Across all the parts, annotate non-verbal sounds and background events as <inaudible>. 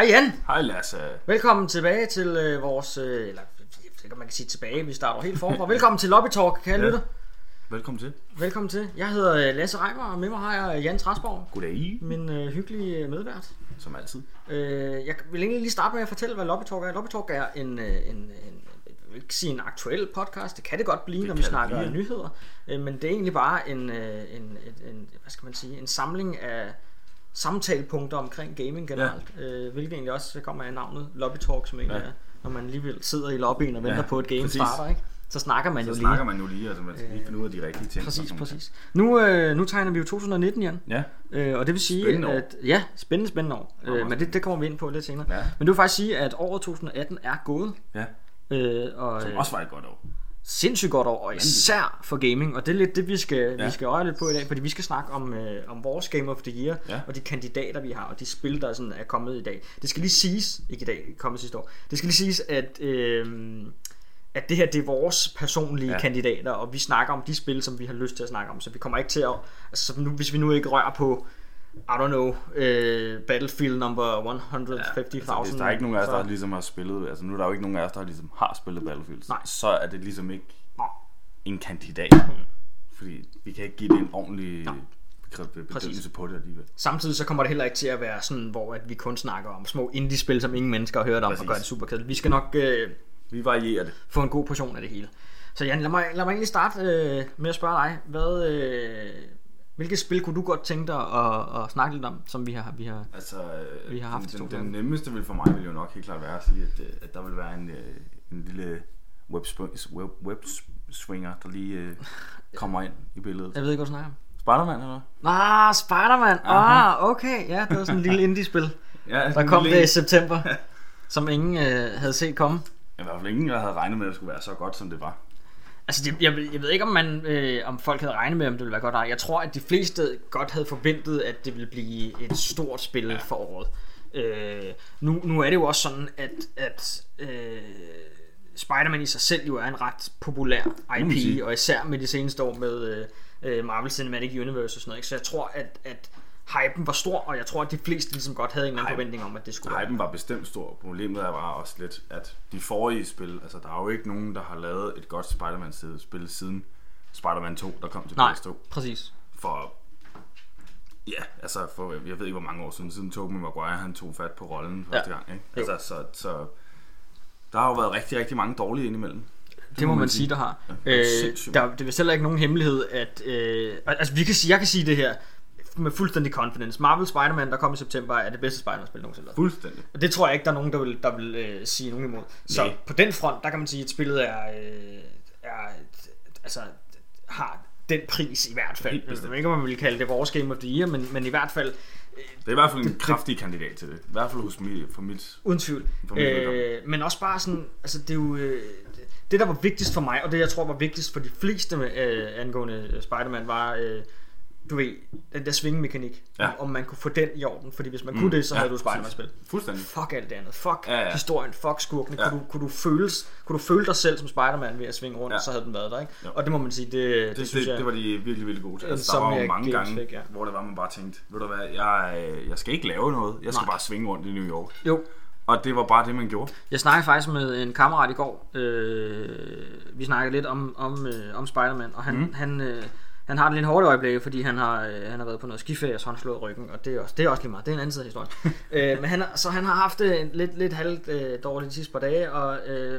Hej Jan, Hej Lasse. velkommen tilbage til øh, vores, øh, eller jeg ved ikke om man kan sige tilbage, vi starter helt forfra. Velkommen til Lobby Talk, kan jeg Ja. lytte? Velkommen til. Velkommen til. Jeg hedder øh, Lasse Reimer, og med mig har jeg Jan Trasborg, Goddag. min øh, hyggelige øh, medvært. Som altid. Øh, jeg vil egentlig lige starte med at fortælle, hvad Lobby Talk er. Lobby Talk er en, øh, en, en jeg vil ikke sige en aktuel podcast, det kan det godt blive, Det når vi snakker blive, nyheder, øh, men det er egentlig bare en, øh, en, en, en, hvad skal man sige, en samling af samtalepunkter omkring gaming generelt, ja. øh, hvilket egentlig også kommer af navnet Lobby Talk, som egentlig Ja. er, når man alligevel sidder i lobbyen og venter Ja, på, at game præcis. starter, ikke? så snakker man Så jo snakker lige. man jo lige, altså man skal lige finde ud af de rigtige ting. Præcis, præcis. Nu, øh, nu tegner vi jo 2019, Jan. Ja, Øh, og det vil sige, Spændende år. at ja, spændende, spændende år. Øh, men det, det kommer vi ind på lidt senere. Ja. Men det vil faktisk sige, at året 2018 er gået. ja. Øh, og Som øh, også var et godt år. Sindssygt godt år, og især for gaming. Og det er lidt det, vi skal, ja. Vi skal røre lidt på i dag, fordi vi skal snakke om, øh, om vores Game of the Year, Ja. og de kandidater, vi har, og de spil, der sådan er kommet i dag. Det skal lige siges, ikke i dag, kommet sidste år, det skal lige siges, at... Øh, at det her det er vores personlige ja. Kandidater, og vi snakker om de spil, som vi har lyst til at snakke om. Så vi kommer ikke til at... Altså, så nu, hvis vi nu ikke rører på, I don't know, uh, Battlefield number 150.000. Altså, hvis der er ikke nogen af os, så- der ligesom har spillet, altså nu er der jo ikke nogen af os, der ligesom har spillet Battlefield, Nej. så er det ligesom ikke en kandidat. Fordi vi kan ikke give det en ordentlig bekræ- bedømmelse på det alligevel. Samtidig så kommer det heller ikke til at være sådan, hvor at vi kun snakker om små indie-spil, som ingen mennesker har hørt om, Præcis. og gør det super kedeligt. Vi skal nok øh, Vi varierer det. få en god portion af det hele. Så Jan, lad mig, lad mig egentlig starte øh, med at spørge dig, hvad, øh, hvilke spil kunne du godt tænke dig at, at snakke lidt om, som vi har, vi har Altså, Vi har haft den, den, den nemmeste vil for mig vil jo nok helt klart være at sige, at, øh, at der vil være en, øh, en lille web, web, web swinger, der lige øh, <laughs> kommer ind i billedet. Jeg ved ikke, hvad du snakker om. Spider-Man eller? Ah, Spider-Man. Ah, okay. Ja, det var sådan en lille <laughs> indie-spil. Ja, Der kom en det i lille- september, <laughs> som ingen øh, havde set komme. I hvert fald ingen, der havde regnet med, at det skulle være så godt, som det var. Altså, det, jeg, ved- jeg ved ikke, om, man, øh, om folk havde regnet med, om det ville være godt. Nej, jeg tror, at de fleste godt havde forventet, at det ville blive et stort spil ja. for året. Øh, nu, nu er det jo også sådan, at, at øh, Spider-Man i sig selv jo er en ret populær IP, og især med de seneste år med øh, øh, Marvel Cinematic Universe og sådan noget. Ikke? Så jeg tror, at, at hypen var stor, og jeg tror, at de fleste ligesom godt havde en eller anden forventning om, at det skulle. Hypen var bestemt stor. Problemet er bare også lidt, at de forrige spil, altså der er jo ikke nogen, der har lavet et godt Spider-Man-spil siden Spider-Man 2, der kom til Nej, PS2. præcis. For, ja, altså for, jeg ved ikke, hvor mange år siden, siden Tobey Maguire, han tog fat på rollen første Ja. gang. Ikke? Altså, så, så der har jo været rigtig, rigtig mange dårlige indimellem. Det må man sige, der har. Ja, det Øh, der, det er vist heller ikke nogen hemmelighed, at... Øh, altså, vi kan sige, jeg kan sige det her med fuldstændig confidence. Marvel Spider-Man, der kom i september, er det bedste Spider-Man-spil nogensinde. Fuldstændig. Og det tror jeg ikke, der er nogen, der vil, der vil øh, sige nogen imod. Så Nej. på den front, der kan man sige, at spillet er... Øh, er altså, har den pris i hvert fald. Jeg ved ikke, om man vil kalde det vores Game of the Year, men, men i hvert fald, Det er i hvert fald en kraftig kandidat til det. I hvert fald hos mig, for mit... Uden tvivl. For mit. Øh, men også bare sådan, altså det er jo, øh, det der var vigtigst for mig, og det jeg tror var vigtigst for de fleste med, øh, angående øh, Spider-Man, var, øh, du ved, den der svingmekanik. Ja. Om, man kunne få den i orden, fordi hvis man kunne det, så ja, havde du præcis. Spider-Man-spil. Fuldstændig. Fuck alt det andet. Fuck Ja, ja. historien. Fuck skurkene. Ja. Kunne, du, kunne, du føles, kunne du føle dig selv som Spider-Man ved at svinge rundt, Ja. så havde den været der, ikke? Jo. Og det må man sige, det, det, Det, det synes det, jeg... det var de virkelig, virkelig gode til. Altså, der var jo mange gange, fik, ja. hvor det var, man bare tænkte, ved du hvad, jeg, jeg skal ikke lave noget, jeg skal Nej. bare svinge rundt i New York. Jo, Og det var bare det, man gjorde. Jeg snakkede faktisk med en kammerat i går. Øh, vi snakkede lidt om, om, øh, om Spider-Man, og han, mm. han, øh, han har det lidt hårdt i øjeblikket, fordi han har, øh, han har været på noget skiferie, så han slået ryggen, og det er også, det er også lige meget. Det er en anden side af historien. <laughs> øh, men han, så han har haft det lidt, lidt halvt øh, dårligt de sidste par dage, og øh,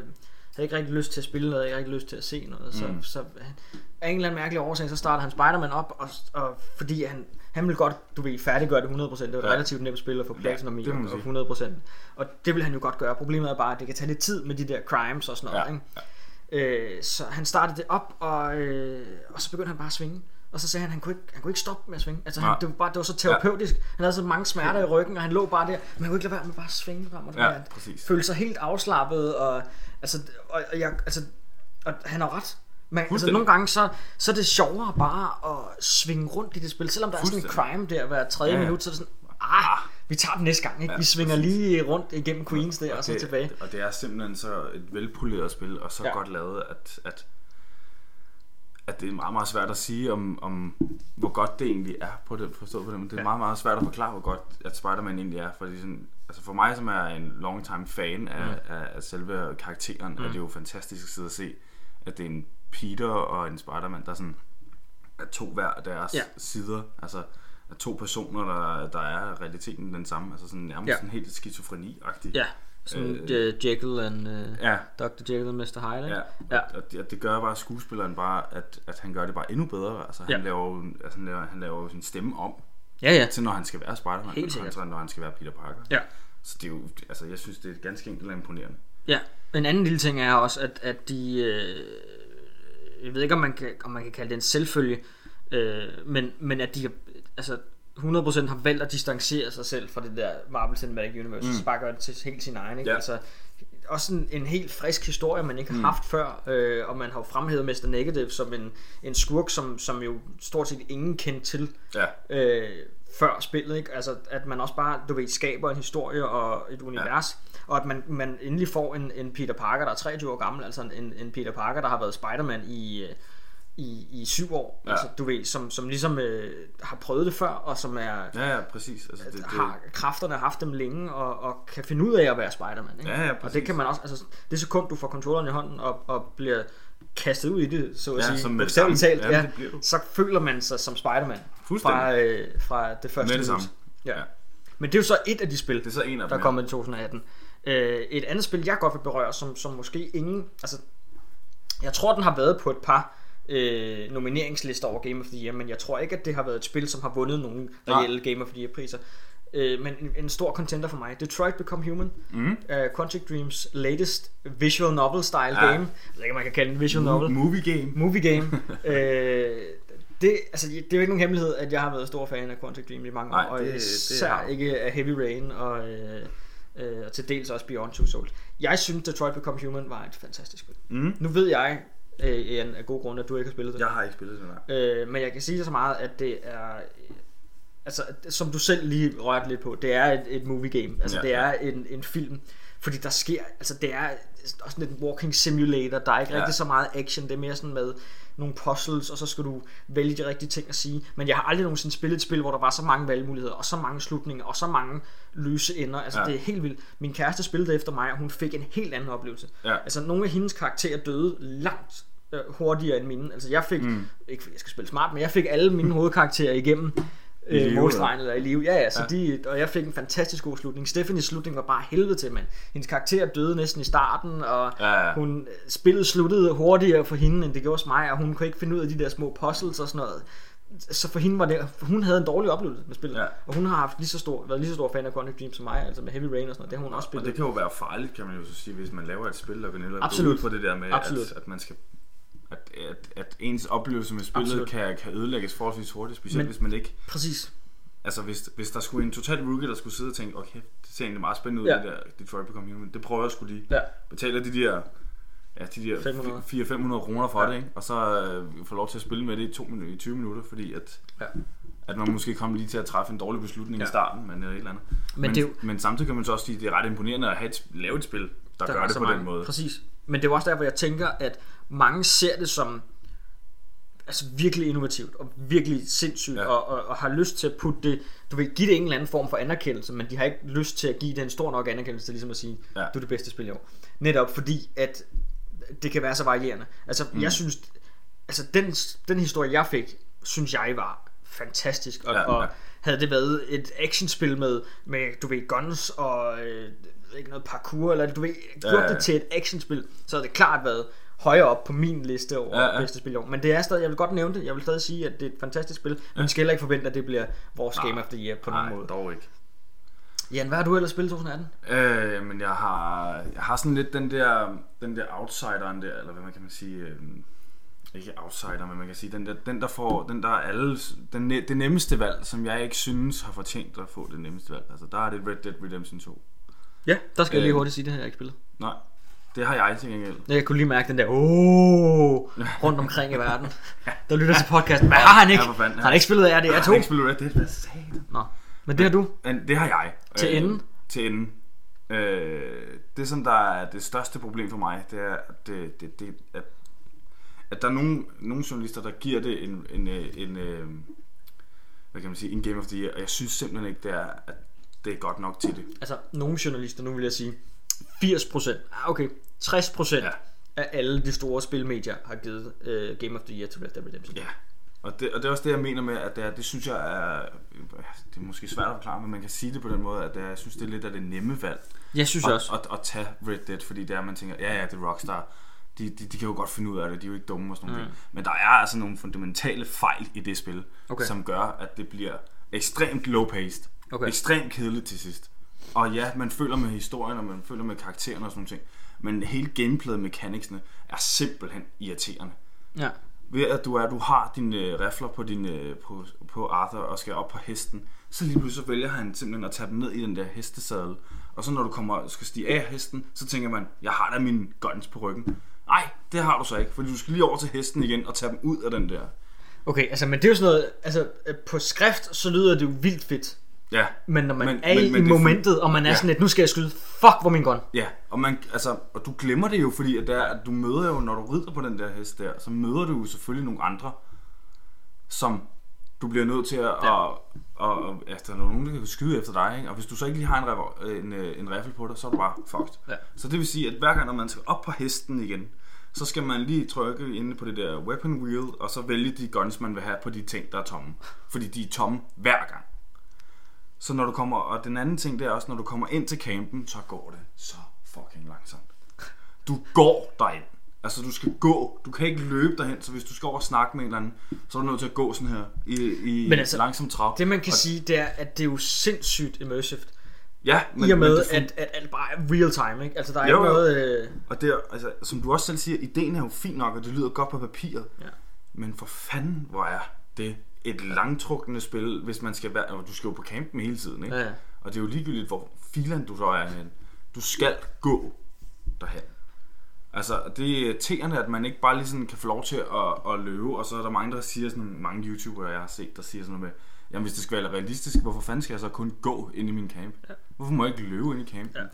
havde ikke rigtig lyst til at spille noget, ikke rigtig lyst til at se noget. Så, Mm. så han- af en eller anden mærkelig årsag, så starter han Spider-Man op, og, og fordi han, han vil godt, du ved, færdiggøre det 100%. Det er et Ja. relativt nemt spil at få platinum man og sige. 100%. Og det vil han jo godt gøre. Problemet er bare, at det kan tage lidt tid med de der crimes og sådan noget. Ja, Ikke? Øh, så han startede det op, og, øh, og så begyndte han bare at svinge. Og så sagde han, han kunne ikke, han kunne ikke stoppe med at svinge. Altså, han, det, var bare, det var så terapeutisk. Han havde så mange smerter i ryggen, og han lå bare der. Men han kunne ikke lade være med bare at svinge frem og Ja, tilbage. præcis. Følte sig helt afslappet, og, altså, og, og, jeg, altså, og han har ret. Men altså, nogle gange, så, så er det sjovere bare at svinge rundt i det spil. Selvom der er sådan en crime der hver tredje Ja, ja. minut, så er det sådan, ah, vi tager den næste gang. Ikke? Ja, vi svinger præcis. lige rundt igennem Queens der, og så det, tilbage. Og det er simpelthen så et velpoleret spil, og så Ja. godt lavet, at, at, at det er meget, meget svært at sige, om, om hvor godt det egentlig er på det, forstået på det, men det er Ja. meget, meget svært at forklare, hvor godt at Spider-Man egentlig er, fordi sådan, altså for mig, som er en long time fan af, mm. af, af selve karakteren, mm. er det jo fantastisk at sidde og se, at det er en Peter og en Spider-Man, der sådan er to hver deres ja. sider, altså er to personer, der, der er realiteten den samme, altså sådan nærmest Ja. sådan helt skizofreni-agtig. Ja, sådan Øh, øh, Jekyll and uh, Ja, Dr. Jekyll and Mr. Hyde, ikke? Ja, Ja. Og, det, det gør bare skuespilleren bare, at, at han gør det bare endnu bedre. Altså, han, Ja. laver, altså, han, laver, han laver jo sin stemme om Ja, ja. til, når han skal være Spider-Man, Helt sikkert. kontra når han skal være Peter Parker. Ja. Så det er jo, altså, jeg synes, det er ganske enkelt og imponerende. Ja, en anden lille ting er også, at, at de... Øh, jeg ved ikke, om man kan, om man kan kalde det en selvfølge, øh, men, men at de altså 100% har valgt at distancere sig selv fra det der Marvel Cinematic Universe, mm. så bare gøre det til helt sin egen. Ikke? Ja. Altså, også en, en helt frisk historie, man ikke har haft før, øh, og man har jo fremhævet Mr. Negative som en, en skurk, som, som jo stort set ingen kendte til Ja, øh, før spillet, ikke? Altså, at man også bare, du ved, skaber en historie og et univers, ja. og at man, man endelig får en, en Peter Parker, der er 23 år gammel, altså en, en Peter Parker, der har været Spider-Man i, øh, i, i syv år, ja. Ja. altså, du ved, som, som ligesom øh, har prøvet det før, og som er, ja, ja præcis. Altså, det, det, har kræfterne haft dem længe, og, og kan finde ud af at være Spider-Man, ikke? Ja, ja, og det præcis. kan man også, altså, det sekund, du får controlleren i hånden, og, og bliver kastet ud i det, så at Ja, sige, som bogstaveligt talt, ja, du. så føler man sig som Spider-Man Fuldstændig. fra, øh, fra det første Med det. Ja. Ja. Men det er jo så et af de spil, det er så en af der er kommet i 2018. Øh, et andet spil, jeg godt vil berøre, som, som måske ingen... Altså, jeg tror, den har været på et par øh, nomineringslister over Game of the Year, men jeg tror ikke, at det har været et spil, som har vundet nogle reelle Game of the Year priser. Øh, men en, en stor contender for mig. Detroit Become Human. Mm. Uh, Quantic Dreams latest visual novel style Ja. game. Jeg ved ikke, man kan kalde det en visual novel. Movie game. Movie game. <laughs> øh, det, altså, det er jo ikke nogen hemmelighed, at jeg har været stor fan af Quantic Dream i mange år, Nej, og det- det især har du. ikke af Heavy Rain og, øh, øh, og til dels også Beyond Two Souls. Jeg synes, Detroit Become Human var et fantastisk spil. Mm. Nu ved jeg, øh, Ian, af gode grunde, at du ikke har spillet det. Jeg har ikke spillet det, nej. Øh, men jeg kan sige så meget, at det er... Altså, som du selv lige rørte lidt på, det er et, et movie game. Altså, Ja, det er en, en film. Fordi der sker... Altså, det er også lidt en walking simulator. Der er ikke Ja. rigtig så meget action. Det er mere sådan med nogle puzzles, og så skal du vælge de rigtige ting at sige. Men jeg har aldrig nogensinde spillet et spil, hvor der var så mange valgmuligheder, og så mange slutninger, og så mange løse ender. Altså, Ja. det er helt vildt. Min kæreste spillede efter mig, og hun fik en helt anden oplevelse. Ja. Altså, nogle af hendes karakterer døde langt øh, hurtigere end mine. Altså, jeg fik, mm. ikke jeg skal spille smart, men jeg fik alle mine hovedkarakterer igennem øh, målstregen eller i live. Ja, ja, så Ja. De, og jeg fik en fantastisk god slutning. Stephanies slutning var bare helvede til, mand. Hendes karakter døde næsten i starten, og Ja, ja. hun spillet sluttede hurtigere for hende, end det gjorde hos mig, og hun kunne ikke finde ud af de der små puzzles og sådan noget. Så for hende var det, hun havde en dårlig oplevelse med spillet. Ja. Og hun har haft lige så stor, været lige så stor fan af Quantic Dream som mig, altså med Heavy Rain og sådan noget. Det har hun også Og spillet. det kan jo være farligt, kan man jo så sige, hvis man laver et spil, der kan ud på det der med, Absolut. at, at man skal at, at, at ens oplevelse med spillet Absolut. kan, kan ødelægges forholdsvis hurtigt, specielt Men- hvis man ikke Præcis. Altså hvis, hvis der skulle en total rookie, der skulle sidde og tænke, okay, det ser egentlig meget spændende ud, Ja. det der Detroit Become Human, det prøver jeg sgu lige. Ja. Betaler de der, ja, de der 500. 400-500 kroner for Ja. det, ikke? og så øh, får lov til at spille med det i, to minutter, i 20 minutter, fordi at, Ja. at man måske kommer lige til at træffe en dårlig beslutning Ja. i starten, men øh, et eller andet. Men Men, det jo- men samtidig kan man så også sige, at det er ret imponerende at have et, lave et spil, der, der gør det på mange. den måde. Præcis. Men det er også derfor, jeg tænker, at mange ser det som altså virkelig innovativt og virkelig sindssygt ja. Ja. og, og, og, har lyst til at putte det, du vil give det en eller anden form for anerkendelse, men de har ikke lyst til at give det en stor nok anerkendelse til ligesom at sige, ja. Ja. du er det bedste spil i år. Netop fordi, at det kan være så varierende. Altså, mm. jeg synes, altså den, den historie, jeg fik, synes jeg var fantastisk, og, ja, Ja, og ja. havde det været et actionspil med, med du ved, guns og øh, ikke noget parkour, eller du ved, gjort Ja, ja. det til et actionspil, så havde det klart været højere op på min liste over ja, Ja, bedste spil i år. Men det er stadig, jeg vil godt nævne det, jeg vil stadig sige, at det er et fantastisk spil, men ja. skal heller ikke forvente, at det bliver vores Nej. Game of the Year på Nej, nogen måde. dog ikke. Jan, hvad har du ellers spillet i 2018? Øh, men jeg har, jeg har sådan lidt den der, den der outsideren der, eller hvad man kan man sige, øh, ikke outsider, men man kan sige, den der, den der får, den der er alle, den, ne- det nemmeste valg, som jeg ikke synes har fortjent at få det nemmeste valg. Altså der er det Red Dead Redemption 2. Ja, der skal jeg lige Øh. hurtigt sige, det har jeg ikke spillet. Nej, det har jeg til gengæld. Jeg kunne lige mærke den der, oh, <laughs> rundt omkring i verden. Der lytter til podcasten. Hvad har han ikke? Ja, fanden. Har han ikke spillet RDR2? Jeg har ikke spillet Red Dead, hvad satan? Nå, men det har du. Men det har jeg. Til enden? Til enden. Øh, det som der er det største problem for mig, det er, at, det, det, det, at, at der er nogle, nogle journalister, der giver det en, en, øh, en, en, hvad kan man sige, en Game of the Year, og jeg synes simpelthen ikke, det er, at det er godt nok til det. Altså, nogle journalister, nu vil jeg sige, 80%, ah, okay, 60% ja. af alle de store spilmedier har givet uh, Game of the Year til Red Dead Redemption. Ja, og det, og det er også det, jeg mener med, at det, er, det synes jeg er, det er måske svært at forklare, men man kan sige det på den måde, at det er, jeg synes, det er lidt af det nemme valg. Jeg synes at, også. At, at, at tage Red Dead, fordi det er, man tænker, ja ja, det er Rockstar, de, de, de kan jo godt finde ud af det, de er jo ikke dumme og sådan noget. Mm. Men der er altså nogle fundamentale fejl i det spil, okay. som gør, at det bliver ekstremt low-paced, okay. ekstremt kedeligt til sidst. Og ja, man føler med historien, og man føler med karaktererne og sådan noget. Men hele gameplayet mekaniksene er simpelthen irriterende. Ja. Ved at du er, du har dine øh, rifler på, din, øh, på, på Arthur og skal op på hesten, så lige pludselig så vælger han simpelthen at tage dem ned i den der hestesadel. Og så når du kommer skal stige af hesten, så tænker man, jeg har da mine guns på ryggen. Nej, det har du så ikke, fordi du skal lige over til hesten igen og tage dem ud af den der. Okay, altså, men det er jo sådan noget, altså, på skrift, så lyder det jo vildt fedt. Ja. Men når man Men- er men- i men momentet, og man er Ja. sådan lidt, nu skal jeg skyde, fuck hvor min gun. Ja, og, man, altså, og du glemmer det jo, fordi at, der, at du møder jo, når du rider på den der hest der, så møder du jo selvfølgelig nogle andre, som du bliver nødt til at, ja. og, og, og altså, der er nogen, der kan skyde efter dig, ikke? og hvis du så ikke lige har en, revol- en, øh, en rifle på dig, så er du bare fucked. Ja. Så det vil sige, at hver gang, når man skal op på hesten igen, så skal man lige trykke inde på det der weapon wheel, og så vælge de guns, man vil have på de ting, der er tomme. Fordi de er tomme hver gang. Så når du kommer, og den anden ting, det er også, når du kommer ind til campen, så går det så fucking langsomt. Du går derind. Altså, du skal gå. Du kan ikke løbe derhen, så hvis du skal over og snakke med en eller anden, så er du nødt til at gå sådan her i, i Men altså, langsom trav. Det man kan og, sige, det er, at det er jo sindssygt immersive. Ja, Men, I og med, men det fun- at, at alt bare er real time, ikke? Altså, der er Jo, ikke noget... Øh... Og det er, altså, som du også selv siger, ideen er jo fin nok, og det lyder godt på papiret. Ja. Men for fanden, hvor er det et langtrukne spil, hvis man skal være... Du skal jo på campen hele tiden, ikke? Ja, ja. Og det er jo ligegyldigt, hvor filan du så er hen. Du skal gå derhen. Altså, det er irriterende, at man ikke bare lige sådan kan få lov til at, at løbe, og så er der mange, der siger sådan, mange YouTubere, jeg har set, der siger sådan noget med, jamen hvis det skal være realistisk, hvorfor fanden skal jeg så kun gå ind i min camp? Ja. Hvorfor må jeg ikke løbe ind i campen? Ja.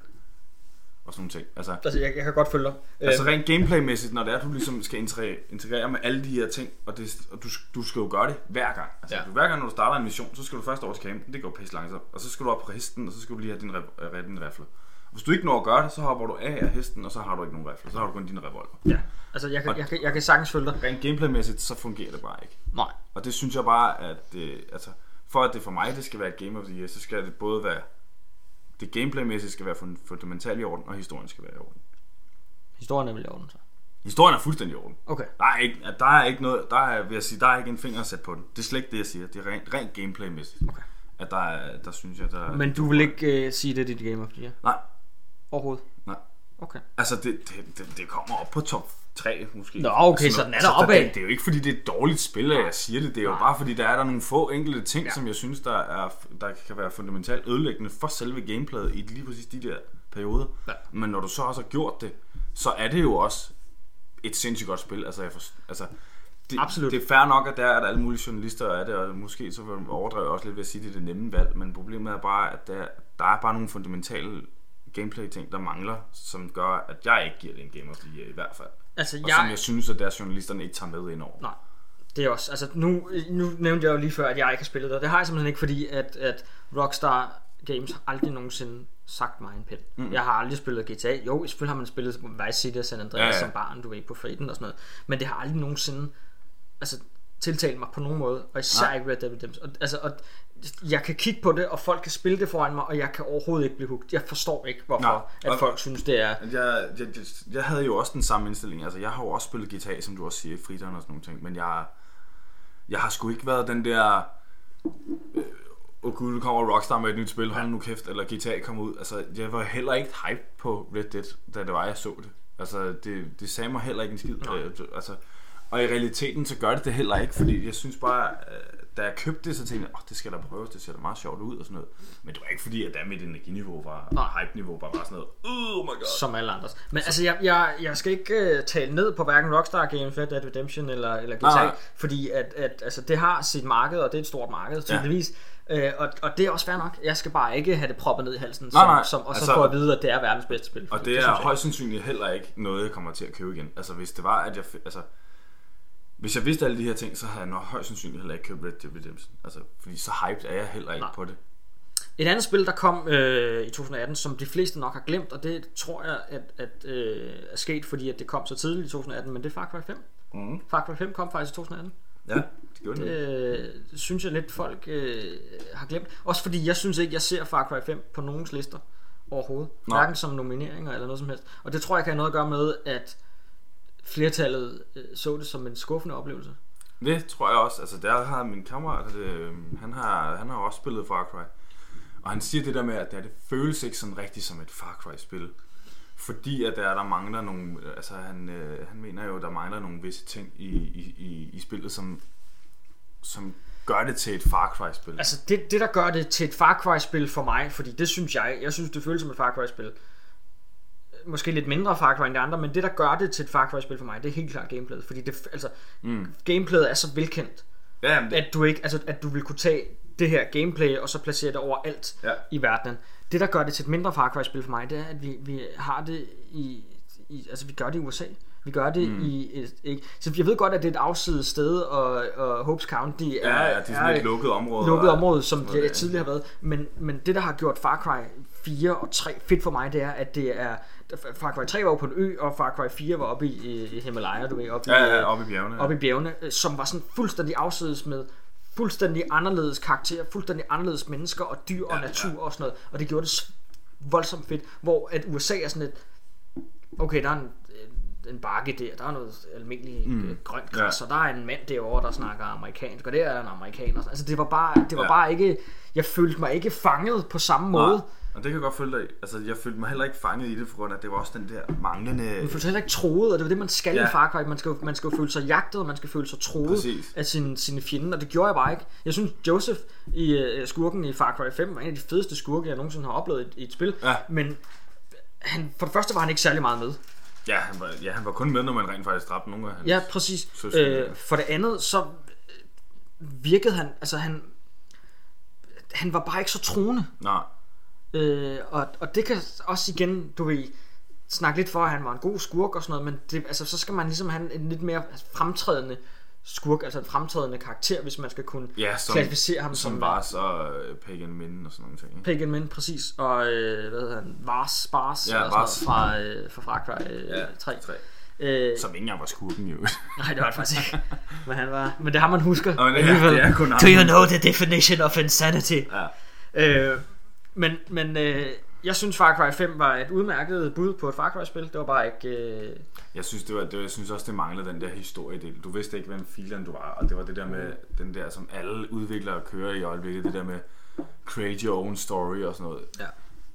Og sådan nogle ting. Altså, Altså, jeg, jeg kan godt følge dig. Altså Øhm, rent gameplaymæssigt, når det er, du ligesom skal integrere, med alle de her ting, og, det, og du, du skal jo gøre det hver gang. Altså, Ja. du, hver gang, når du starter en mission, så skal du først over til campen, det går pisse langsomt, og så skal du op på hesten, og så skal du lige have din, re- øh, dine rifler. Og hvis du ikke når at gøre det, så hopper du af af hesten, og så har du ikke nogen rifler, så har du kun dine revolver. ja. Altså, jeg kan, jeg, kan, jeg kan sagtens følge dig. Rent gameplaymæssigt, så fungerer det bare ikke. Nej. Og det synes jeg bare, at det, altså, for at det for mig det skal være et Game of the Year, så skal det både være, det gameplaymæssigt skal være fun- fundamentalt i orden, og historien skal være i orden. Historien er vel i orden, så. Historien er fuldstændig i orden. Okay. Der er ikke, der er ikke noget, der er, vil jeg sige, der er ikke en finger at sætte på den. Det er slet ikke det, jeg siger. Det er rent, rent gameplaymæssigt. Okay. At der, er, der synes jeg, der Men du vil ikke uh, sige, det er dit Game of the Year? Nej, Overhovedet? nej. Okay. Altså, det, det, det, det kommer op på top 3 måske. Nå, okay, altså, så den er altså, der opad. Det, det er jo ikke, fordi det er et dårligt spil, at jeg siger det. Det er jo Nej. bare, fordi der er der nogle få enkelte ting, Ja. som jeg synes, der, er, der kan være fundamentalt ødelæggende for selve gameplayet i lige præcis de der perioder. Ja. Men når du så også har gjort det, så er det jo også et sindssygt godt spil. Altså, jeg for, altså det, Absolut. det er fair nok, at der er at alle mulige journalister er det, og måske så vil man overdrive også lidt ved at sige, at det er det nemme valg, men problemet er bare, at der, der er bare nogle fundamentale gameplay-ting, der mangler, som gør, at jeg ikke giver det en Game of the Year i hvert fald. Altså, Og jeg... som jeg synes, at deres journalisterne ikke tager med ind over. Nej. Det er også, altså nu, nu nævnte jeg jo lige før, at jeg ikke har spillet det. Det har jeg simpelthen ikke, fordi at, at Rockstar Games har aldrig nogensinde sagt mig en pind. Mm. Jeg har aldrig spillet GTA. Jo, selvfølgelig har man spillet Vice City og San Andreas ja, Ja, som barn, du ved, på Freden og sådan noget. Men det har aldrig nogensinde altså, tiltalt mig på nogen måde, og især Nej. ikke Red Dead Redemption. Og, altså, og jeg kan kigge på det, og folk kan spille det foran mig, og jeg kan overhovedet ikke blive hugt. Jeg forstår ikke, hvorfor Nej. at folk synes, det er... Jeg, jeg, jeg, jeg havde jo også den samme indstilling. Altså, jeg har jo også spillet GTA, som du også siger, i fritiden og sådan nogle ting. Men jeg, jeg har sgu ikke været den der... Øh, Åh gud, nu kommer Rockstar med et nyt spil, hold nu kæft, eller GTA kommer ud. Altså, jeg var heller ikke hype på Red Dead, da det var, jeg så det. Altså, det, det sagde mig heller ikke en skid. Øh, altså, og i realiteten, så gør det det heller ikke, fordi jeg synes bare, øh, da jeg købte det, så tænkte jeg, åh, det skal da prøves, det ser da meget sjovt ud og sådan noget. Men det var ikke fordi, at der mit energiniveau var, Nej. hype-niveau bare var sådan noget, oh my god. som alle andres. Men altså, jeg, jeg, jeg skal ikke uh, tale ned på hverken Rockstar Games, Red Dead Redemption eller, eller GTA, Nej, fordi at, at altså, det har sit marked, og det er et stort marked, tydeligvis. Ja. Uh, og, og det er også fair nok. Jeg skal bare ikke have det proppet ned i halsen, som, nej. som, og så Altså- få at vide, at det er verdens bedste spil. Og det, synes er jeg højst sandsynligt heller ikke noget, jeg kommer til at købe igen. Altså hvis det var, at jeg... Altså, Hvis jeg vidste alle de her ting, så havde jeg nok højst sandsynligt heller ikke købt Red Dead Redemption. Altså, fordi så hyped er jeg heller ikke Nej. på det. Et andet spil, der kom øh, i 2018, som de fleste nok har glemt, og det tror jeg at, at, øh, er sket, fordi at det kom så tidligt i 2018, men det er Far Cry 5. Mm. Far Cry 5 kom faktisk i 2018. Ja, det gjorde det. Øh, synes jeg lidt folk øh, har glemt. Også fordi jeg synes ikke, jeg ser Far Cry 5 på nogens lister overhovedet. Nå. Hverken som nomineringer eller noget som helst. Og det tror jeg kan have noget at gøre med, at flertallet øh, så det som en skuffende oplevelse. Det tror jeg også. Altså, der har min kammerat, det, han, har, han har også spillet Far Cry. Og han siger det der med, at det, det føles ikke sådan rigtigt som et Far Cry-spil. Fordi at der, der mangler nogle, altså han, øh, han mener jo, der mangler nogle visse ting i, i, i, i spillet, som, som gør det til et Far Cry-spil. Altså det, det der gør det til et Far Cry spil for mig, fordi det synes jeg, jeg synes det føles som et Far Cry spil. Måske lidt mindre Far Cry end de andre, men det der gør det til et Far Cry spil for mig, det er helt klart gameplayet, fordi det, altså, mm. gameplayet er så velkendt, ja, det, at du ikke, altså at du vil kunne tage det her gameplay og så placere det over alt Ja. i verdenen. Det der gør det til et mindre Far Cry spil for mig, det er at vi, vi har det i, i altså vi gør det i USA. Vi gør det mm. i et, ikke. Så jeg ved godt at det er et afsides sted og, og Hopes County er, ja, ja, det er sådan et lukket område. lukket område, som det tidligere har været. Men, men det, der har gjort Far Cry 4 og 3 fedt for mig, det er, at det er... Far Cry 3 var jo på en ø, og Far Cry 4 var oppe i, i, Himalaya, du ved, oppe, Ja, i, ja, oppe i bjergene. Ja. oppe i bjergene, øh, som var sådan fuldstændig afsides med fuldstændig anderledes karakterer, fuldstændig anderledes mennesker og dyr og Ja, natur og sådan noget. Og det gjorde det voldsomt fedt, hvor at USA er sådan et, okay, der er en, en bakke der, der er noget almindeligt mm. grønt græs, Ja. og der er en mand derovre, der snakker amerikansk, og der er en amerikaner. Altså det var bare, det var Ja. bare ikke, jeg følte mig ikke fanget på samme måde. Nej, og det kan jeg godt følge dig. Altså, jeg følte mig heller ikke fanget i det, for grund af, at det var også den der manglende... Man føler sig heller ikke troet, og det er det, man skal ja. I Far Cry. Man skal, man skal jo føle sig jagtet, og man skal føle sig troet Præcis. af sine, sine fjender, og det gjorde jeg bare ikke. Jeg synes, Joseph i uh, skurken i Far Cry 5 var en af de fedeste skurke, jeg nogensinde har oplevet i, i et spil. Ja. Men han, for det første var han ikke særlig meget med. Ja, han var, ja, han var kun med, når man rent faktisk dræbte nogle af hans... Ja, præcis. Øh, for det andet, så øh, virkede han, altså han, han var bare ikke så troende. Nej, Øh, og, og det kan også igen, du ved, snakke lidt for, at han var en god skurk og sådan noget, men det, altså, så skal man ligesom have en lidt mere fremtrædende skurk, altså en fremtrædende karakter, hvis man skal kunne ja, som, klassificere ham som som Vars og øh, Pagan Min og sådan nogle ting. Ikke? Pagan Min, præcis, og øh, hvad hedder han, Vars, Bars, Ja, Vars. fra, øh, fra Cry øh, Ja, 3. tre. Øh, Som ikke engang var skurken, jo. <laughs> nej, det var det faktisk ikke. Men, han var, men det har man husker. Nå, det er- det er kun. Do you know the definition of insanity? ja. Øh, men men øh, jeg synes Far Cry 5 var et udmærket bud på et Far Cry spil. Det var bare ikke... Øh, Jeg synes, det var, det, jeg synes også, det manglede den der historiedel. Du vidste ikke, hvem filen du var, og det var det der med, den der, som alle udviklere kører i øjeblikket, det der med create your own story og sådan noget. ja.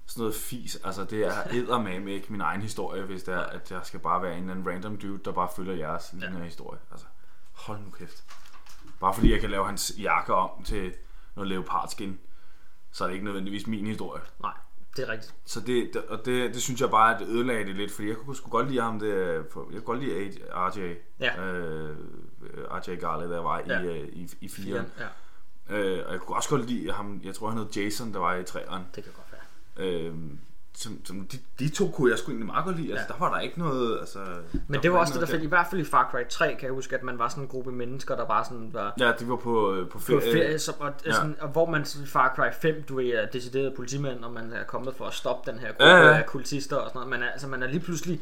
Sådan noget fis, altså det er eddermame ikke min egen historie, hvis det er, at jeg skal bare være en eller anden random dude, der bare følger jeres ja. historie. Altså, hold nu kæft. Bare fordi jeg kan lave hans jakke om til noget leopardskin, så er det ikke nødvendigvis min historie. Nej, det er rigtigt. Så det, og det, det synes jeg bare, at det ødelagde det lidt, fordi jeg kunne sgu godt lide ham, det, jeg kunne godt lide RJ, Ja. øh, RJ Garley, der var Ja. i, øh, i, i 4'eren. Ja, ja, Øh, og jeg kunne også godt lide ham, jeg tror han hed Jason, der var i 3'eren. det kan godt være. Øh, som, som de, de to kunne jeg sgu egentlig meget godt lide. Altså, Ja. der var der ikke noget... Altså, Men det var også det, der fedt. I hvert fald i Far Cry 3 kan jeg huske, at man var sådan en gruppe mennesker, der bare sådan var Ja, de var på, øh, på på ferie. ferie, som, og, ja. sådan, og hvor man i Far Cry 5, du er decideret politimand, og man er kommet for at stoppe den her gruppe Ja, ja, af kultister og sådan noget. Man er, altså, man er lige pludselig...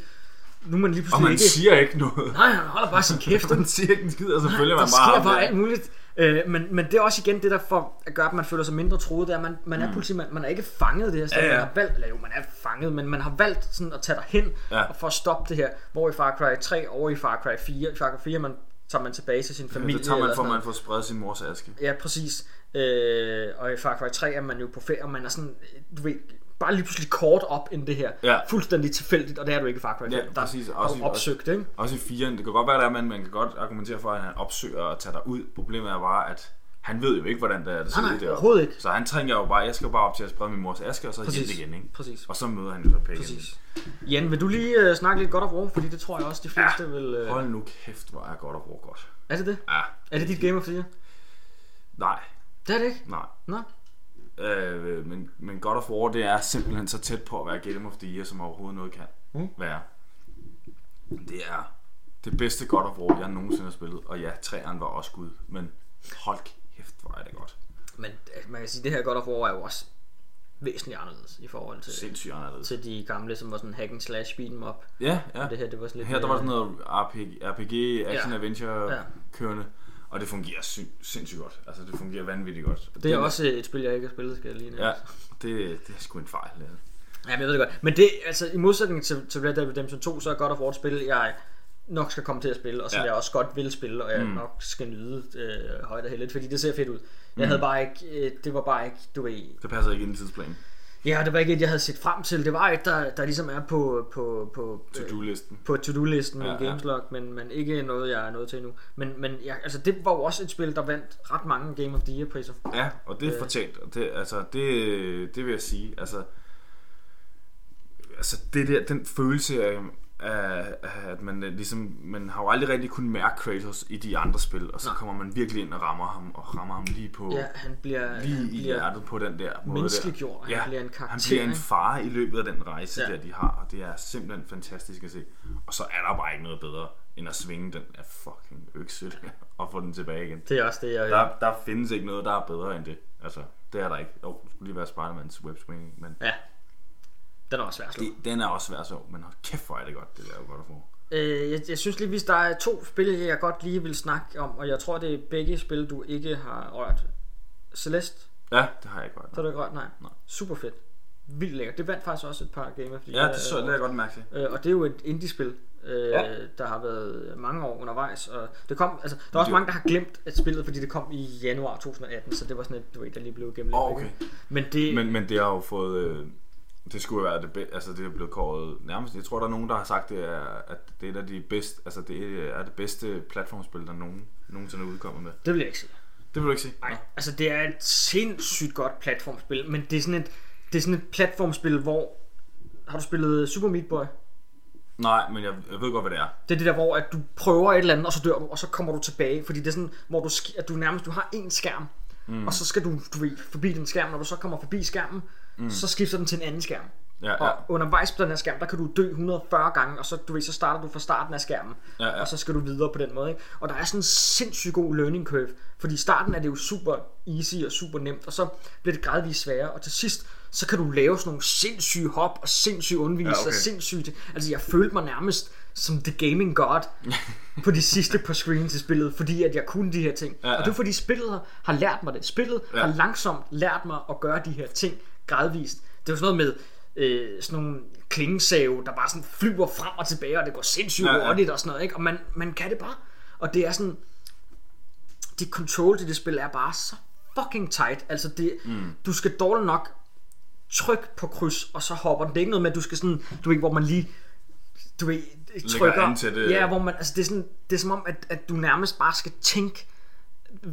Nu er man lige Og pludselig man ikke... siger ikke noget. Nej, han holder bare sin kæft. <laughs> Man siger ikke en skid, og så følger der man bare sker ham bare der. alt muligt. Øh, men, men det er også igen det, der for at gøre, at man føler sig mindre troet, det er, at man, man er politimand, man er ikke fanget det her sted, Ja, ja. man har valgt, eller jo, man er fanget, men man har valgt sådan at tage dig hen Ja. og for at stoppe det her, hvor i Far Cry 3 og i Far Cry 4, i Far Cry 4, man tager man tilbage til sin familie. Det tager man, for man får spredt sin mors aske. Ja, præcis. Øh, og i Far Cry 3 er man jo på ferie, og man er sådan, du ved, bare lige pludselig kort op end det her. Ja. Fuldstændig tilfældigt, og det er du ikke i Far Cry 5. Ja, der præcis. er Også i- opsøgt, ikke? Også i 4'eren. Det kan godt være, at man, man kan godt argumentere for, at han opsøger at tage dig ud. Problemet er bare, at han ved jo ikke, hvordan det er, det ser Nej, ud nej, deroppe. overhovedet ikke. Så han tænker jo bare, jeg skal jo bare op til at sprede min mors aske, og så hjem Præcis. igen, ikke? Præcis. Og så møder han jo så Pagan. Præcis. Jan, vil du lige uh, snakke lidt godt of War? Fordi det tror jeg også, de fleste ja. vil... Uh... Hold nu kæft, hvor er godt og hvor godt. Er det det? Ja, Er det dit Game of the Year? nej, Det er det ikke? nej. Nå? Øh, men, men God of War, det er simpelthen så tæt på at være Game of the Year, som overhovedet noget kan Mm. være. Det er det bedste God of War, jeg nogensinde har spillet. Og ja, træeren var også gud, men hold kæft, hvor er det godt. Men øh, man kan sige, at det her God of War er jo også væsentligt anderledes i forhold til, Sindssygt anderledes. til de gamle, som var sådan hack and slash beat 'em up. Ja, ja. Og det her, det var sådan lidt Her der var sådan noget RPG, RPG action Ja. adventure Ja. kørende. Og det fungerer sy- sindssygt godt. Altså, det fungerer vanvittigt godt. Det er også et spil, jeg ikke har spillet, skal jeg lige nævne. Ja, det, det er sgu en fejl. Ja. Ja, men jeg ved det godt. Men det, altså, i modsætning til, til Red Dead Redemption 2, så er God of War et spil, jeg nok skal komme til at spille, og som Ja. jeg også godt vil spille, og jeg mm. nok skal nyde øh, højt og heldigt, fordi det ser fedt ud. Jeg havde bare ikke, øh, det var bare ikke, du ved, Det passer ikke ind i tidsplanen. Ja, det var ikke et, jeg havde set frem til. Det var et, der, der ligesom er på, på, på, To-do-listen. på to-do-listen Ja, med ja. Gameslog, men, men ikke noget, jeg er nået til endnu. Men, men ja, altså, det var jo også et spil, der vandt ret mange Game of the Year-priser. Ja, og det er Øh. fortjent. Og det, altså, det, det vil jeg sige. Altså, altså det der, den følelse af at man øh, ligesom, man har jo aldrig rigtig kunnet mærke Kratos i de andre spil, og så Nej. kommer man virkelig ind og rammer ham, og rammer ham lige på, Ja, han bliver, lige han i bliver hjertet på den der måde menneskeliggjort. der. Han bliver en karakter. han bliver en far i løbet af den rejse Ja. der, de har, og det er simpelthen fantastisk at se. Og så er der bare ikke noget bedre, end at svinge den af fucking økse og få den tilbage igen. Det er også det, jeg Der, der findes ikke noget, der er bedre end det. Altså, det er der ikke. Jo, det skulle lige være Spider-Mans webswinging, men Ja. Den er også svær at slå. det, den er også svær så, men hold kæft, hvor er det godt, det der godt at få. Øh, jeg, jeg synes lige, hvis der er to spil, jeg godt lige vil snakke om, og jeg tror, det er begge spil, du ikke har rørt. Celeste, Ja, det har jeg ikke så godt. har du ikke rørt? Nej. Nej. Super fedt. Vildt lækkert. Det vandt faktisk også et par Game of the Ja, det så det er jeg godt mærke til. Øh, og det er jo et indie-spil, øh, Ja. der har været mange år undervejs. Og det kom, altså, der er også Det- mange, der har glemt at spillet, fordi det kom i januar 2018, så det var sådan et, du ved, der lige blev gennemledt. Åh, okay. Men det, Men, men det har jo fået... Øh, det skulle være det bedste, altså det er blevet kåret nærmest, jeg tror der er nogen der har sagt det er, at det er et af de bedste, altså det er det bedste platformspil der nogen, nogensinde er udkommet med. det vil jeg ikke sige. Det vil du ikke sige? Nej, altså det er et sindssygt godt platformspil, men det er sådan et, det er sådan et platformspil, hvor... Har du spillet Super Meat Boy? Nej, men jeg, jeg ved godt hvad det er. Det er det der, hvor at du prøver et eller andet, og så dør du, og så kommer du tilbage. Fordi det er sådan, hvor du, at du nærmest du har en skærm, mm. og så skal du, du ved, forbi den skærm. Når du så kommer forbi skærmen, mm. så skifter den til en anden skærm. Ja, ja. Og undervejs på den her skærm, der kan du dø 140 gange, og så, du ved, så starter du fra starten af skærmen. Ja, ja. Og så skal du videre på den måde. Ikke? Og der er sådan en sindssygt god learning curve. Fordi i starten er det jo super easy og super nemt, og så bliver det gradvist sværere. Og til sidst, så kan du lave sådan nogle sindssyge hop og sindssyge undvigelser. Ja, okay. og sindssygt. Altså jeg følte mig nærmest som the gaming god <laughs> på de sidste par screens i spillet, fordi at jeg kunne de her ting. Ja, ja. Og det er fordi spillet har- har lært mig det. Spillet Ja. har langsomt lært mig at gøre de her ting gradvist. Det er jo sådan noget med øh, sådan nogle klingesave, der bare sådan flyver frem og tilbage, og det går sindssygt Ja, ja, hurtigt og sådan noget, ikke? Og man, man kan det bare. Og det er sådan, det control til det spil er bare så fucking tight. Altså det, mm. du skal dårligt nok trykke på kryds, og så hopper den. Det er ikke noget med, at du skal sådan, du ved, hvor man lige, du ved, trykker. an til det. Ja, hvor man, altså det er, sådan, det er som om, at, at du nærmest bare skal tænke,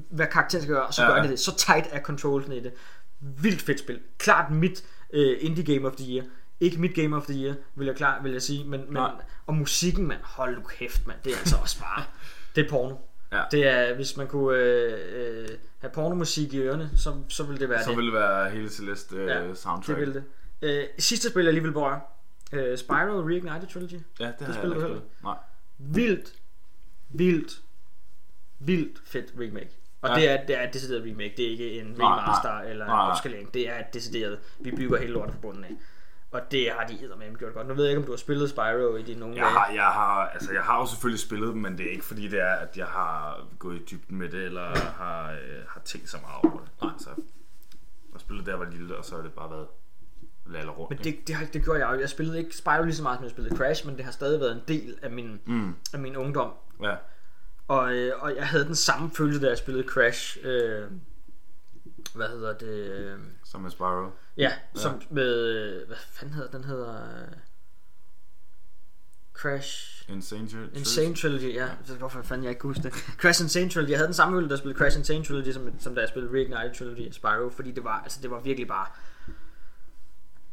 hvad karakteren skal gøre, og så Ja, gør det det. Så tight er controlsen i det. Vildt fedt spil. Klart mit uh, indie game of the year. Ikke mit game of the year, vil jeg klar, vil jeg sige. Men, men, Nej. og musikken, mand. Hold nu kæft, mand. Det er altså også bare... <laughs> Det er porno. Ja. Det er, hvis man kunne øh, øh, have pornomusik i ørerne, så, så ville det være Så det. vil det være hele Celeste øh, Ja, soundtrack. det ville det. Øh, sidste spil, jeg lige vil berøre. Øh, Spyro Reignited Trilogy. Ja, det, har jeg ikke. Nej. Vildt, vildt, vildt fedt remake. Og Ja. det, er, det er et decideret remake. Det er ikke en remaster nej. eller en opskalering. Det er et decideret. Vi bygger hele lortet fra bunden af. Og det har de eddermame gjort godt. Nu ved jeg ikke, om du har spillet Spyro i dine nogle Jeg har, jeg, har, altså, jeg har jo selvfølgelig spillet dem, men det er ikke fordi det er, at jeg har gået i dybden med det, eller har, øh, har tænkt så meget over det. Nej, altså, jeg spillede der, var lille, og så har det bare været lalle rundt. Men det, det, har, det gjorde jeg jo. Jeg spillede ikke Spyro lige så meget, som jeg spillede Crash, men det har stadig været en del af min, Mm, af min ungdom. ja. Og, øh, og jeg havde den samme følelse, da jeg spillede Crash. Øh, hvad hedder det? Øh, Som med Spyro. ja, som med... øh, Hvad fanden hedder den? hedder... øh, Crash... Insane Trilogy. Insane Trilogy, ja. Hvorfor fanden jeg ikke kunne huske det? Crash Insane Trilogy. Jeg havde den samme følelse, jeg spillede Crash Insane Trilogy, som, som da jeg spillede Reignited Trilogy af Spyro, fordi det var, altså, det var virkelig bare...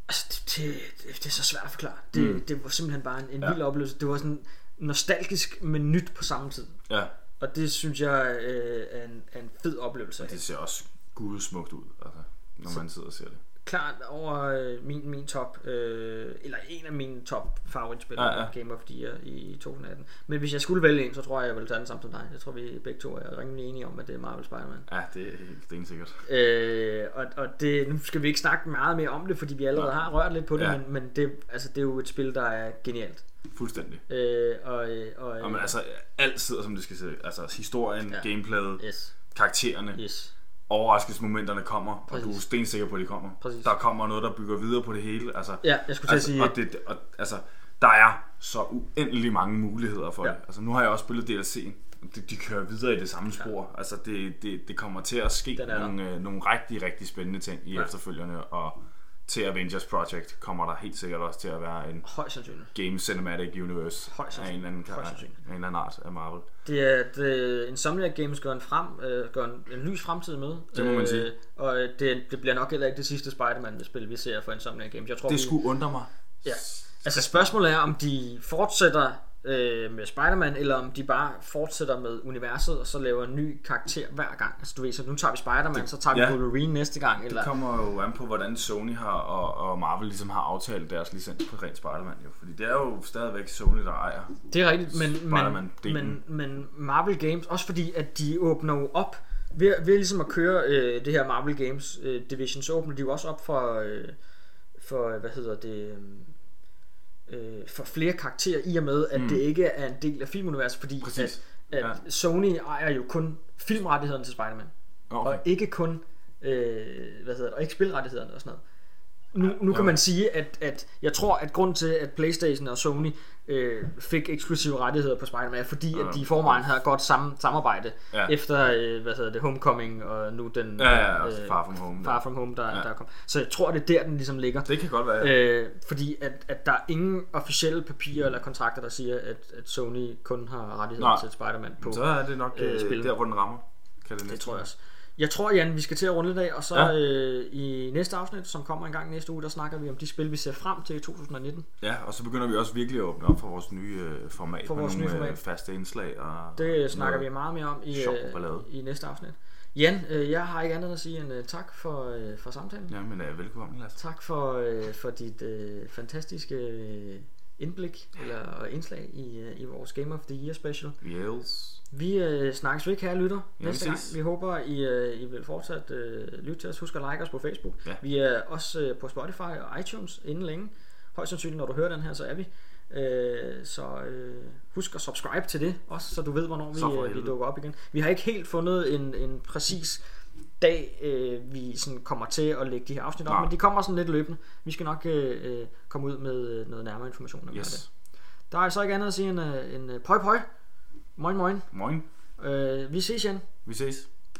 Altså, det, det, det, det er så svært at forklare. Det, Mm. det var simpelthen bare en, en Ja. ja. vild oplevelse. Det var sådan nostalgisk, men nyt på samme tid. Ja, Og det synes jeg øh, er, en, er en fed oplevelse. det ser også gudsmukt ud, altså, når man sidder og ser det. klart over øh, min, min top, øh, eller en af mine top favoritspillere Ja, ja. ja, Game of the Year i 2018. Men hvis jeg skulle vælge en, så tror jeg, jeg ville tage den samme som dig. Jeg tror, vi begge to er rimelig enige om, at det er Marvel Spider-Man. Ja, det er helt stensikkert. Øh, og, og det, nu skal vi ikke snakke meget mere om det, fordi vi allerede Nej. har rørt lidt på det, Ja. ja. men, men det, altså, det er jo et spil, der er genialt. Fuldstændig. Øh, og, øh, og, Og men altså, alt sidder som det skal se. Altså, historien, Ja. gameplayet, yes, karaktererne, yes. overraskelsesmomenterne kommer, og Præcis. du er stensikker på, at de kommer. Præcis. Der kommer noget, der bygger videre på det hele. Altså, Ja, jeg skulle til altså, at sige, og det, og, altså, der er så uendelig mange muligheder for Ja. det. Altså, nu har jeg også spillet DLC'en. De, de kører videre i det samme spor. Ja. Altså, det, det, det kommer til at ske nogle, øh, nogle rigtig, rigtig spændende ting i Ja. efterfølgende, og til Avengers Project kommer der helt sikkert også til at være en højst. Game Cinematic Universe af en eller anden, Højst af en eller anden art af Marvel. Det er, det, Insomniac Games gør en, frem, øh, gør en, en lys fremtid med. Det må man sige. Øh, og det, det bliver nok heller ikke det sidste Spider-Man-spil, vi ser for Insomniac Games. Jeg tror, Det vi, skulle undre mig. Ja. Altså spørgsmålet er, om de fortsætter øh, med Spider-Man, eller om de bare fortsætter med universet, og så laver en ny karakter hver gang. Altså du ved, så nu tager vi Spider-Man, så tager vi ja. Wolverine næste gang. Eller, Det kommer jo an på, hvordan Sony har og, og Marvel ligesom har aftalt deres licens på rent Spider-Man jo. Fordi det er jo stadigvæk Sony, der ejer. Det er rigtigt, men, men, men, men Marvel Games, også fordi at de åbner jo op, ved, ved ligesom at køre øh, det her Marvel Games øh, Division, så åbner de jo også op for, øh, for hvad hedder det, øh, for flere karakterer, i og med, at mm. det ikke er en del af filmuniverset, fordi Præcis. at, at Ja. Sony ejer jo kun filmrettighederne til Spider-Man, Okay. og ikke kun, øh, hvad hedder det, og ikke spilrettighederne og sådan noget. Nu, nu kan man sige, at, at jeg tror, at grund til, at Playstation og Sony øh, fik eksklusive rettigheder på Spider-Man, er fordi, at de i forvejen havde godt sam, samarbejde Ja. efter, øh, hvad hedder det, Homecoming, og nu den Ja, ja, også Far From Home. Far From Home, der, Ja. der kom. Så jeg tror, det er der, den ligesom ligger. Det kan godt være. Øh, fordi at, at der er ingen officielle papirer eller kontrakter, der siger, at, at Sony kun har rettigheder Nej. til Spider-Man på. så er det nok øh, øh, spillet. der, hvor den rammer. Kan Det næsten tror jeg også. Jeg tror, Jan, vi skal til at runde i dag, og så ja. Øh, i næste afsnit, som kommer en gang næste uge, der snakker vi om de spil, vi ser frem til i 2019. Ja, og så begynder vi også virkelig at åbne op for vores nye øh, format. For med vores nogle, nye øh, format. faste indslag. Og Det snakker vi meget mere om i, øh, i næste afsnit. Jan, øh, jeg har ikke andet at sige end øh, tak for, øh, for samtalen. Ja, men øh, velkommen, Lasse. Tak for, øh, for dit øh, fantastiske øh, indblik eller indslag i, øh, i vores Game of the Year special. Yes. Vi øh, snakkes ved, kære lytter, Ja, næste gang. Vi håber, I, øh, I vil fortsat øh, lytte til os. Husk at like os på Facebook. Ja. Vi er også øh, på Spotify og iTunes inden længe. Højst sandsynligt, når du hører den her, så er vi. Øh, så øh, husk at subscribe til det også, så du ved, hvornår vi, øh, vi dukker op igen. Vi har ikke helt fundet en, en præcis dag, øh, vi sådan kommer til at lægge de her afsnit op, Nej. men de kommer sådan lidt løbende. Vi skal nok øh, øh, komme ud med øh, noget nærmere information. om det. Yes. Der er altså ikke andet at sige end, øh, en pøj pøj. Moin moin. Moin. Øh, vi ses, Jan. Vi ses.